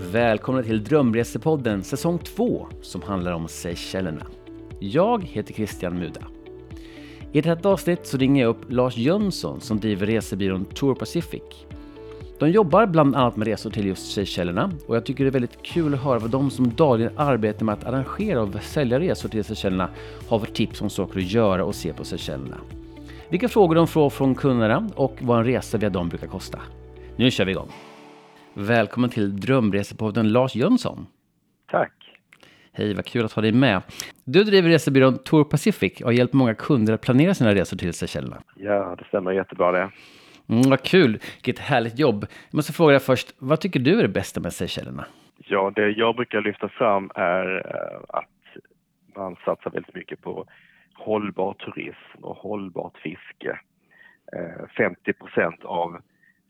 Välkomna till Drömresepodden säsong 2 som handlar om Seychellerna. Jag heter Christian Muda. I detta avsnitt så ringer jag upp Lars Jönsson som driver resebyrån Tour Pacific. De jobbar bland annat med resor till just Seychellerna och jag tycker det är väldigt kul att höra vad de som dagligen arbetar med att arrangera och sälja resor till Seychellerna har för tips om saker att göra och se på Seychellerna. Vilka frågor de får från kunderna och vad en resa via dem brukar kosta. Nu kör vi igång! Välkommen till Drömresepodden Lars Jönsson. Tack. Hej, vad kul att ha dig med. Du driver resebyrån Tour Pacific och har hjälpt många kunder att planera sina resor till Seychellerna. Ja, det stämmer jättebra det. Mm, vad kul, vilket härligt jobb. Jag måste fråga dig först, vad tycker du är det bästa med Seychellerna? Ja, det jag brukar lyfta fram är eh, att man satsar väldigt mycket på hållbar turism och hållbart fiske. 50 eh, procent av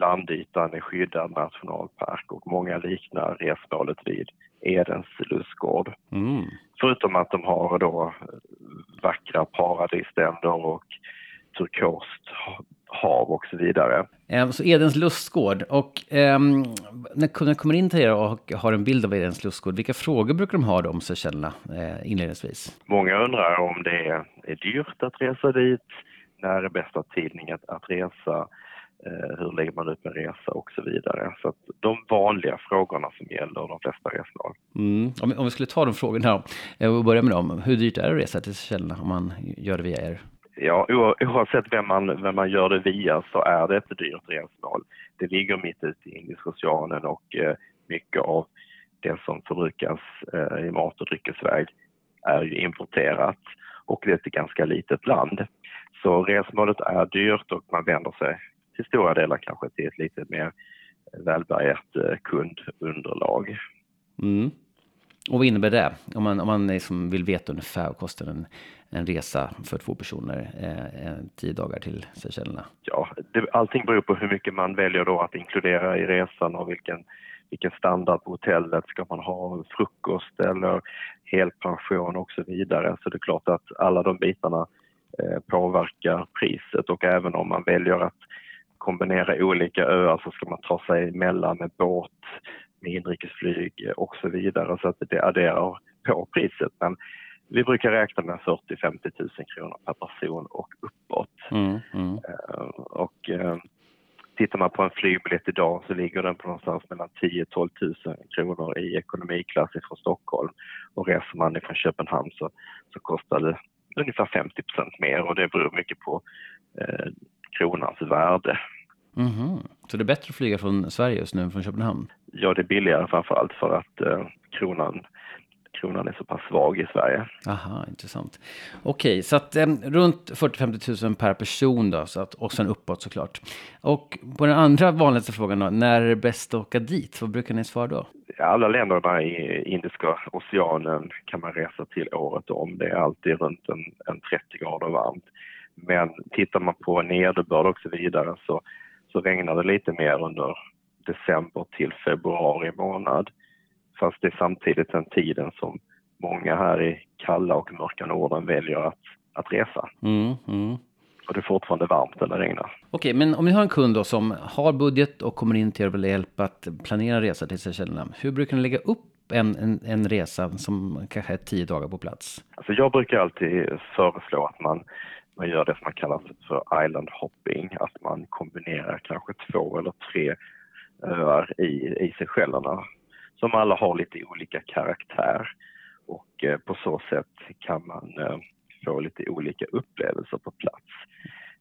landytan är skyddad nationalpark och många liknar resmålet vid Edens lustgård. Mm. Förutom att de har då vackra paradisständer och turkost hav och så vidare. Ehm, så Edens lustgård. Och um, när kunden kommer in till er och har en bild av Edens lustgård, vilka frågor brukar de ha om Seychellerna eh, inledningsvis? Många undrar om det är, är dyrt att resa dit, när är bästa tidningen att, att resa, Eh, hur lägger man upp en resa och så vidare. Så att de vanliga frågorna som gäller de flesta resmål. Mm. Om, om vi skulle ta de frågorna eh, och börja med dem. Hur dyrt är det att resa till Seychellerna om man gör det via er? Ja, oavsett vem man, vem man gör det via så är det ett dyrt resmål. Det ligger mitt ute i Indiska oceanen och eh, mycket av det som förbrukas i mat och dryckesväg är ju importerat och det är ett ganska litet land. Så resmålet är dyrt och man vänder sig till stora delar kanske till ett lite mer välbärgat eh, kundunderlag. Mm. Och vad innebär det? Om man, om man liksom vill veta ungefär vad kostar en, en resa för två personer eh, tio dagar till Seychellerna? Ja, det, allting beror på hur mycket man väljer då att inkludera i resan och vilken, vilken standard på hotellet. Ska man ha frukost eller helpension och så vidare? Så det är klart att alla de bitarna eh, påverkar priset och även om man väljer att kombinera olika öar så ska man ta sig emellan med båt, med inrikesflyg och så vidare så att det adderar på priset. Men vi brukar räkna med 40-50 000 kronor per person och uppåt. Mm, mm. Uh, och uh, tittar man på en flygbiljett idag så ligger den på någonstans mellan 10 12 000 kronor i ekonomiklass från Stockholm. Och reser man ifrån Köpenhamn så, så kostar det ungefär 50% mer och det beror mycket på uh, kronans värde. Mm -hmm. Så det är bättre att flyga från Sverige just nu än från Köpenhamn? Ja, det är billigare framför allt för att eh, kronan kronan är så pass svag i Sverige. Aha, intressant. Okej, så att eh, runt 40-50 000 per person då, så att, och sen uppåt såklart. Och på den andra vanligaste frågan då, när är det bäst att åka dit? Vad brukar ni svara då? Alla länderna i Indiska oceanen kan man resa till året om. Det är alltid runt en, en 30 grader varmt. Men tittar man på nederbörd och så vidare så, så regnar det lite mer under december till februari månad. Fast det är samtidigt den tiden som många här i kalla och mörka Norden väljer att, att resa. Mm, mm. Och det är fortfarande varmt eller regnar. Okej, men om ni har en kund då som har budget och kommer in till er och vill hjälp att planera resa till Seychellerna. Hur brukar ni lägga upp en, en, en resa som kanske är tio dagar på plats? Alltså jag brukar alltid föreslå att man man gör det som man kallar för island hopping, att man kombinerar kanske två eller tre öar i, i Seychellerna som alla har lite olika karaktär och eh, på så sätt kan man eh, få lite olika upplevelser på plats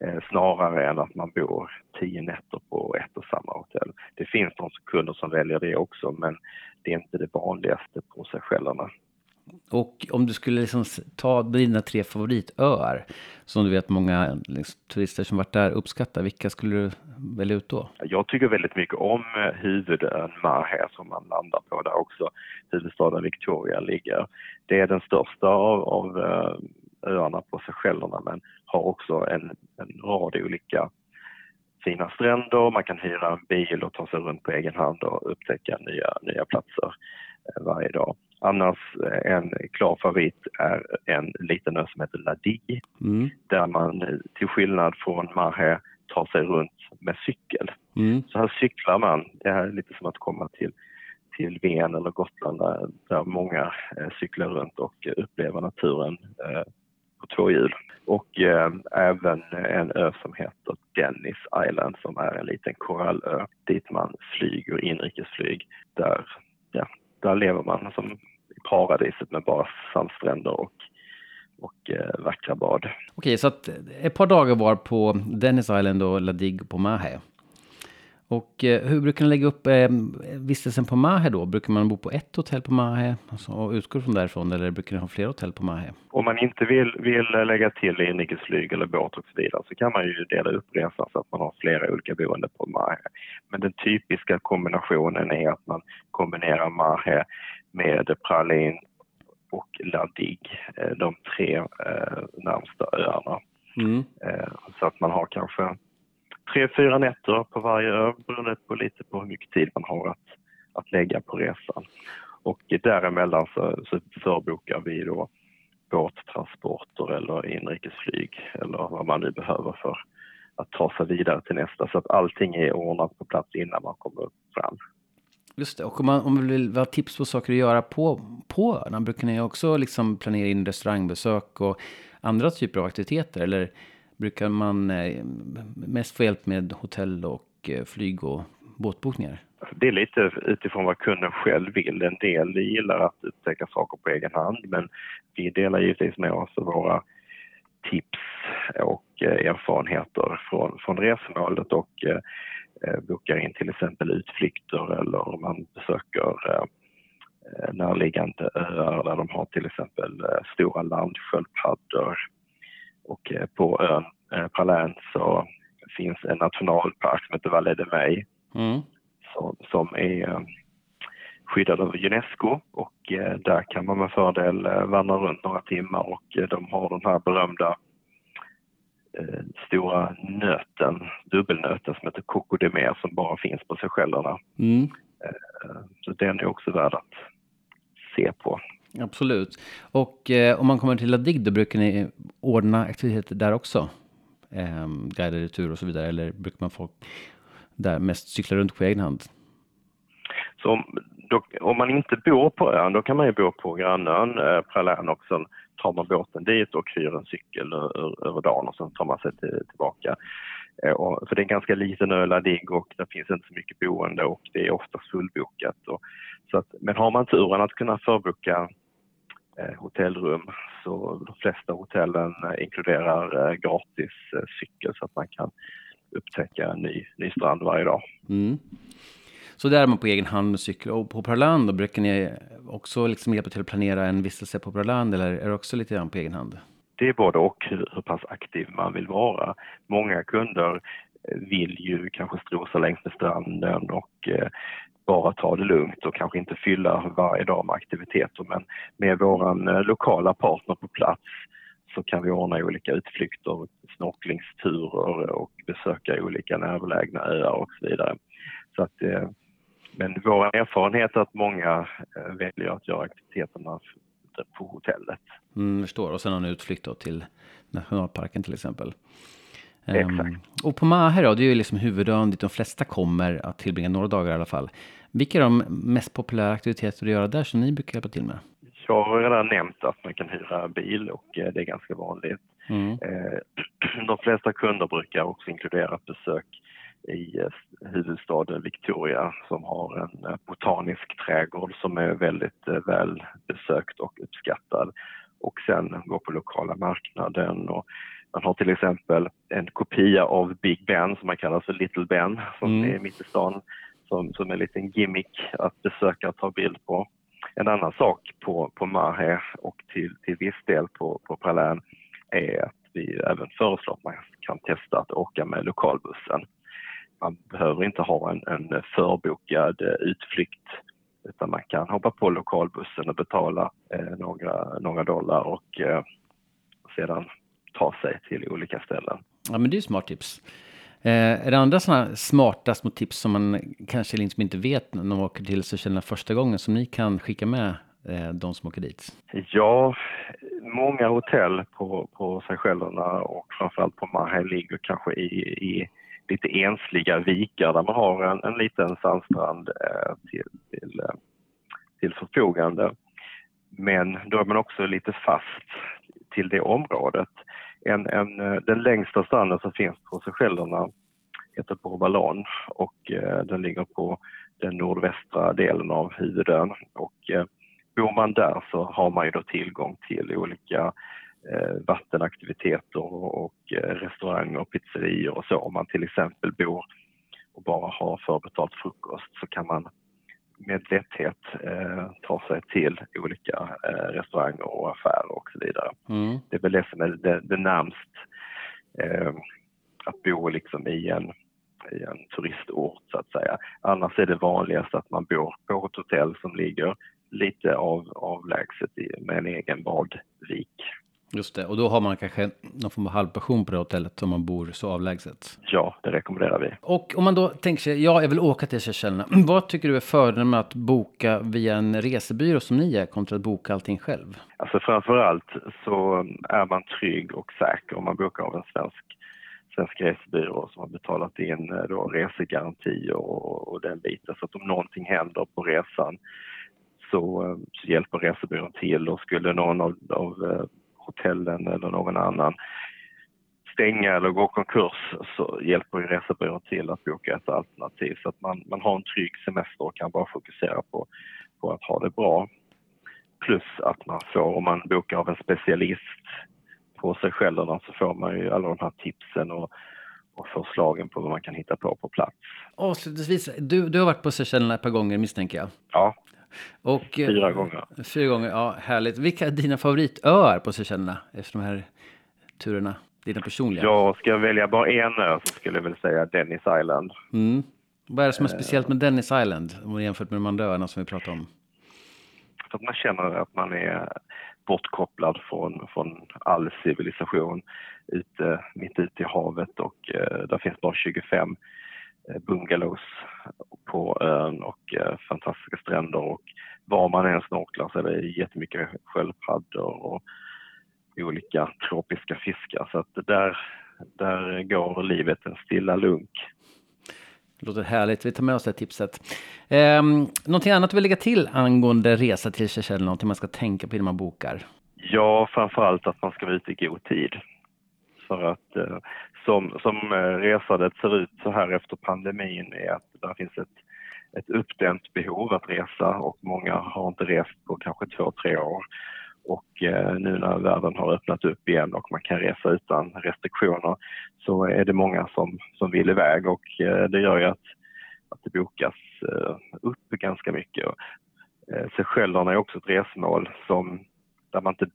eh, snarare än att man bor tio nätter på ett och samma hotell. Det finns de kunder som väljer det också men det är inte det vanligaste på Seychellerna. Och om du skulle liksom ta dina tre favoritöar, som du vet många liksom, turister som varit där uppskattar, vilka skulle du välja ut då? Jag tycker väldigt mycket om eh, huvudön Mahe som man landar på där också huvudstaden Victoria ligger. Det är den största av, av eh, öarna på Seychellerna men har också en, en rad olika fina stränder, man kan hyra en bil och ta sig runt på egen hand och upptäcka nya, nya platser eh, varje dag. Annars eh, en klar favorit är en liten ö som heter Ladi mm. där man eh, till skillnad från Mahe tar sig runt med cykel. Mm. Så här cyklar man. Det här är lite som att komma till, till Ven eller Gotland där, där många eh, cyklar runt och upplever naturen eh, på två hjul. Och eh, även en ö som heter Dennis Island som är en liten korallö dit man flyger inrikesflyg. Där, ja, där lever man som paradiset med bara sandstränder och och eh, vackra bad. Okej, så att ett par dagar var på Dennis Island och La Digue på Mahe. Och eh, hur brukar ni lägga upp eh, vistelsen på Mahe då? Brukar man bo på ett hotell på Mahe alltså, och utgå från därifrån eller brukar ni ha fler hotell på Mahe? Om man inte vill, vill lägga till inrikesflyg eller båt och så vidare så kan man ju dela upp resan så att man har flera olika boenden på Mahe. Men den typiska kombinationen är att man kombinerar Mahe med Pralin och La Digue, eh, de tre eh, närmsta öarna. Mm. Eh, så att man har kanske tre, fyra nätter på varje ö beroende på lite på hur mycket tid man har att, att lägga på resan. Och däremellan så, så förbokar vi då båttransporter eller inrikesflyg eller vad man nu behöver för att ta sig vidare till nästa så att allting är ordnat på plats innan man kommer. Just det, och om man, om man vill ha tips på saker att göra på, på öarna, brukar ni också liksom planera in restaurangbesök och andra typer av aktiviteter? Eller brukar man eh, mest få hjälp med hotell och eh, flyg och båtbokningar? Alltså, det är lite utifrån vad kunden själv vill. En del gillar att upptäcka saker på egen hand men vi delar givetvis med oss av våra tips och eh, erfarenheter från, från resmålet och eh, bokar in till exempel utflykter eller man besöker närliggande öar där de har till exempel stora landsköldpaddor och eh, på ön eh, Palän så finns en nationalpark som heter Valle de May mm. som, som är eh, skyddad av Unesco och där kan man med fördel vandra runt några timmar och de har den här berömda stora nöten, dubbelnöten som heter Coco de Mer som bara finns på Seychellerna. Mm. Så den är också värd att se på. Absolut. Och eh, om man kommer till Ladig då brukar ni ordna aktiviteter där också? Eh, guidade tur och så vidare. Eller brukar man folk där mest cykla runt på egen hand? Så då, om man inte bor på ön, då kan man ju bo på grannön eh, Pralän och sen tar man båten dit och hyr en cykel över dagen och sen tar man sig till, tillbaka. Eh, och, för det är en ganska liten ö, Ladig, och det finns inte så mycket boende och det är oftast fullbokat. Och, så att, men har man turen att kunna förboka Eh, hotellrum. Så de flesta hotellen eh, inkluderar eh, gratis eh, cykel så att man kan upptäcka en ny, ny strand varje dag. Mm. Så där är man på egen hand med cykel. Och på Praland då brukar ni också liksom hjälpa till att planera en vistelse på Praland eller är det också lite grann på egen hand? Det är både och hur, hur pass aktiv man vill vara. Många kunder eh, vill ju kanske strosa längs med stranden och eh, bara ta det lugnt och kanske inte fylla varje dag med aktiviteter. Men med vår eh, lokala partner på plats så kan vi ordna olika utflykter, snorklingsturer och besöka olika närbelägna öar och så vidare. Så att, eh, men vår erfarenhet är att många eh, väljer att göra aktiviteterna på hotellet. Mm, förstår. Och sen en utflykt till nationalparken till exempel. Exakt. Um, och på Mahe då, det är ju liksom huvudön dit de flesta kommer att tillbringa några dagar i alla fall. Vilka är de mest populära aktiviteter att göra där som ni brukar hjälpa till med? Jag har redan nämnt att man kan hyra bil och eh, det är ganska vanligt. Mm. Eh, de flesta kunder brukar också inkludera ett besök i eh, huvudstaden Victoria som har en botanisk trädgård som är väldigt väl besökt och uppskattad. Och sen gå på lokala marknaden och man har till exempel en kopia av Big Ben som man kallar för Little Ben som mm. är mitt i stan som, som en liten gimmick att besöka och ta bild på. En annan sak på, på Mahe och till, till viss del på, på Pralän är att vi även föreslår att man kan testa att åka med lokalbussen. Man behöver inte ha en, en förbokad utflykt utan man kan hoppa på lokalbussen och betala eh, några, några dollar och eh, sedan ta sig till olika ställen. Ja men det är smart tips. Eh, är det andra sådana smarta små tips som man kanske liksom inte vet när man åker till Seychellerna första gången som ni kan skicka med eh, de som åker dit? Ja, många hotell på, på Seychellerna och framförallt på Mahe ligger kanske i, i lite ensliga vikar där man har en, en liten sandstrand eh, till, till, eh, deltagande. Men då är man också lite fast till det området. En, en, eh, den längsta stranden som finns på Seychellerna heter Bourbalon och eh, den ligger på den nordvästra delen av huvudön. Och, eh, bor man där så har man ju då tillgång till olika vattenaktiviteter och, eh, restauranger och pizzerior och så. Om man till exempel bor och bara har förbetalt frukost så kan man med lätthet eh, ta sig till olika eh, restauranger och affärer och så vidare. Mm. Det är väl det som är det, det närmst eh, att bo liksom i en, i en turistort så att säga. Annars är det vanligast att man bor på ett hotell som ligger lite av, avlägset i, med en egen badvik. Just det, och då har man kanske någon form av halvpension på det hotellet om man bor så avlägset. Ja, det rekommenderar vi. Och om man då tänker sig, ja, jag vill åka till Seychellerna. Vad tycker du är fördelen med att boka via en resebyrå som ni är kontra att boka allting själv? Alltså framförallt så är man trygg och säker om man bokar av en svensk svensk resebyrå som har betalat in eh, då resegarantier och, och den biten. Så att om någonting händer på resan så, eh, så hjälper resebyrån till och skulle någon av, av eh, hotellen eller någon annan stänga eller gå konkurs så hjälper ju resebyrån till att boka ett alternativ så att man, man har en trygg semester och kan bara fokusera på, på att ha det bra. Plus att man får, om man bokar av en specialist på sig själv så får man ju alla de här tipsen och, och förslagen på vad man kan hitta på på plats. Avslutningsvis, du, du har varit på Seychellerna ett par gånger misstänker jag? Ja, och, eh, fyra gånger. Fyra gånger, ja härligt. Vilka är dina favoritöar på Seychellerna efter de här turerna? Dina personliga? Ja, ska jag välja bara en ö så skulle jag väl säga Dennis Island. Mm. Vad är det som är speciellt med Dennis Island jämfört med de andra öarna som vi pratar om? Att man känner att man är bortkopplad från, från all civilisation ute, mitt ute i havet och eh, där finns bara 25 Eh, bungalows på ön och eh, fantastiska stränder och var man än snorklar så är det jättemycket sköldpaddor och olika tropiska fiskar så att där, där går livet en stilla lunk. Låter härligt, vi tar med oss det tipset. Eh, någonting annat du vill lägga till angående resa till Seychelles, någonting man ska tänka på innan man bokar? Ja, framförallt att man ska vara ute i god tid. För att eh, som, som eh, resandet ser ut så här efter pandemin är att det finns ett, ett uppdämt behov att resa och många har inte rest på kanske två, tre år. Och eh, nu när världen har öppnat upp igen och man kan resa utan restriktioner så är det många som, som vill iväg och eh, det gör ju att, att det bokas upp ganska mycket. Seychellerna är också ett resmål som, där man inte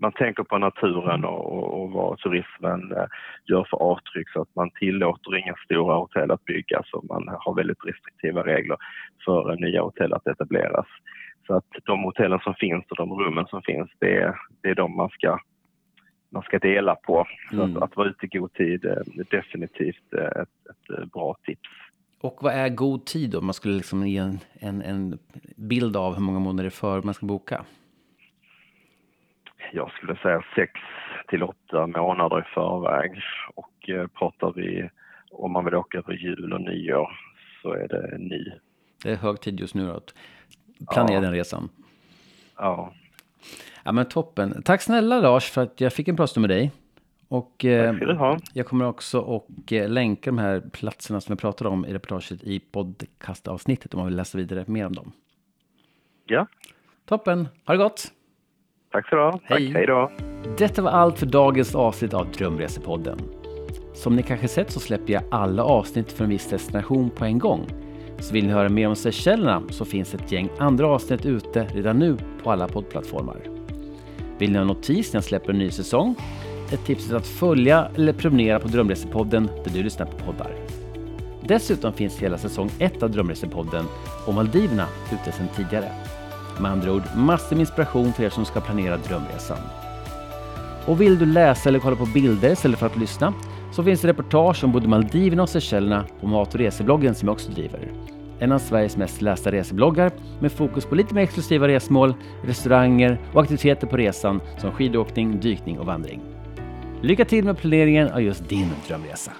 man tänker på naturen och, och, vad turismen eh, gör för avtryck så att man tillåter inga stora hotell att byggas och man har väldigt restriktiva regler för nya hotell att etableras. Så att de hotellen som finns och de rummen som finns, det är, det är de man ska, man ska dela på. Så mm. att, att vara ute i god tid är definitivt eh, ett, ett bra tips. Och vad är god tid då? Man skulle liksom ge en, en, en bild av hur många månader för man ska boka? Jag skulle säga sex till åtta månader i förväg. Och eh, pratar vi om man vill åka över jul och nyår så är det nu. Det är hög tid just nu att planera ja. den resan. Ja. Ja men toppen. Tack snälla Lars för att jag fick en pratstund med dig. Och eh, jag kommer också att eh, länka de här platserna som jag pratade om i reportaget i podcastavsnittet om man vill läsa vidare mer om dem. Ja. Toppen. Ha det gott. Tack så du Hej. Hej då. Detta var allt för dagens avsnitt av Drömresepodden. Som ni kanske sett så släpper jag alla avsnitt för en viss destination på en gång. Så vill ni höra mer om Seychellerna så finns ett gäng andra avsnitt ute redan nu på alla poddplattformar. Vill ni ha notis när jag släpper en ny säsong? Ett tips är att följa eller prenumerera på Drömresepodden där du lyssnar på poddar. Dessutom finns hela säsong 1 av Drömresepodden om Maldiverna ute sedan tidigare. Med andra ord, massor med inspiration för er som ska planera drömresan. Och vill du läsa eller kolla på bilder istället för att lyssna så finns det reportage om både Maldiverna och Seychellerna på mat och resebloggen som jag också driver. En av Sveriges mest lästa resebloggar med fokus på lite mer exklusiva resmål, restauranger och aktiviteter på resan som skidåkning, dykning och vandring. Lycka till med planeringen av just din drömresa!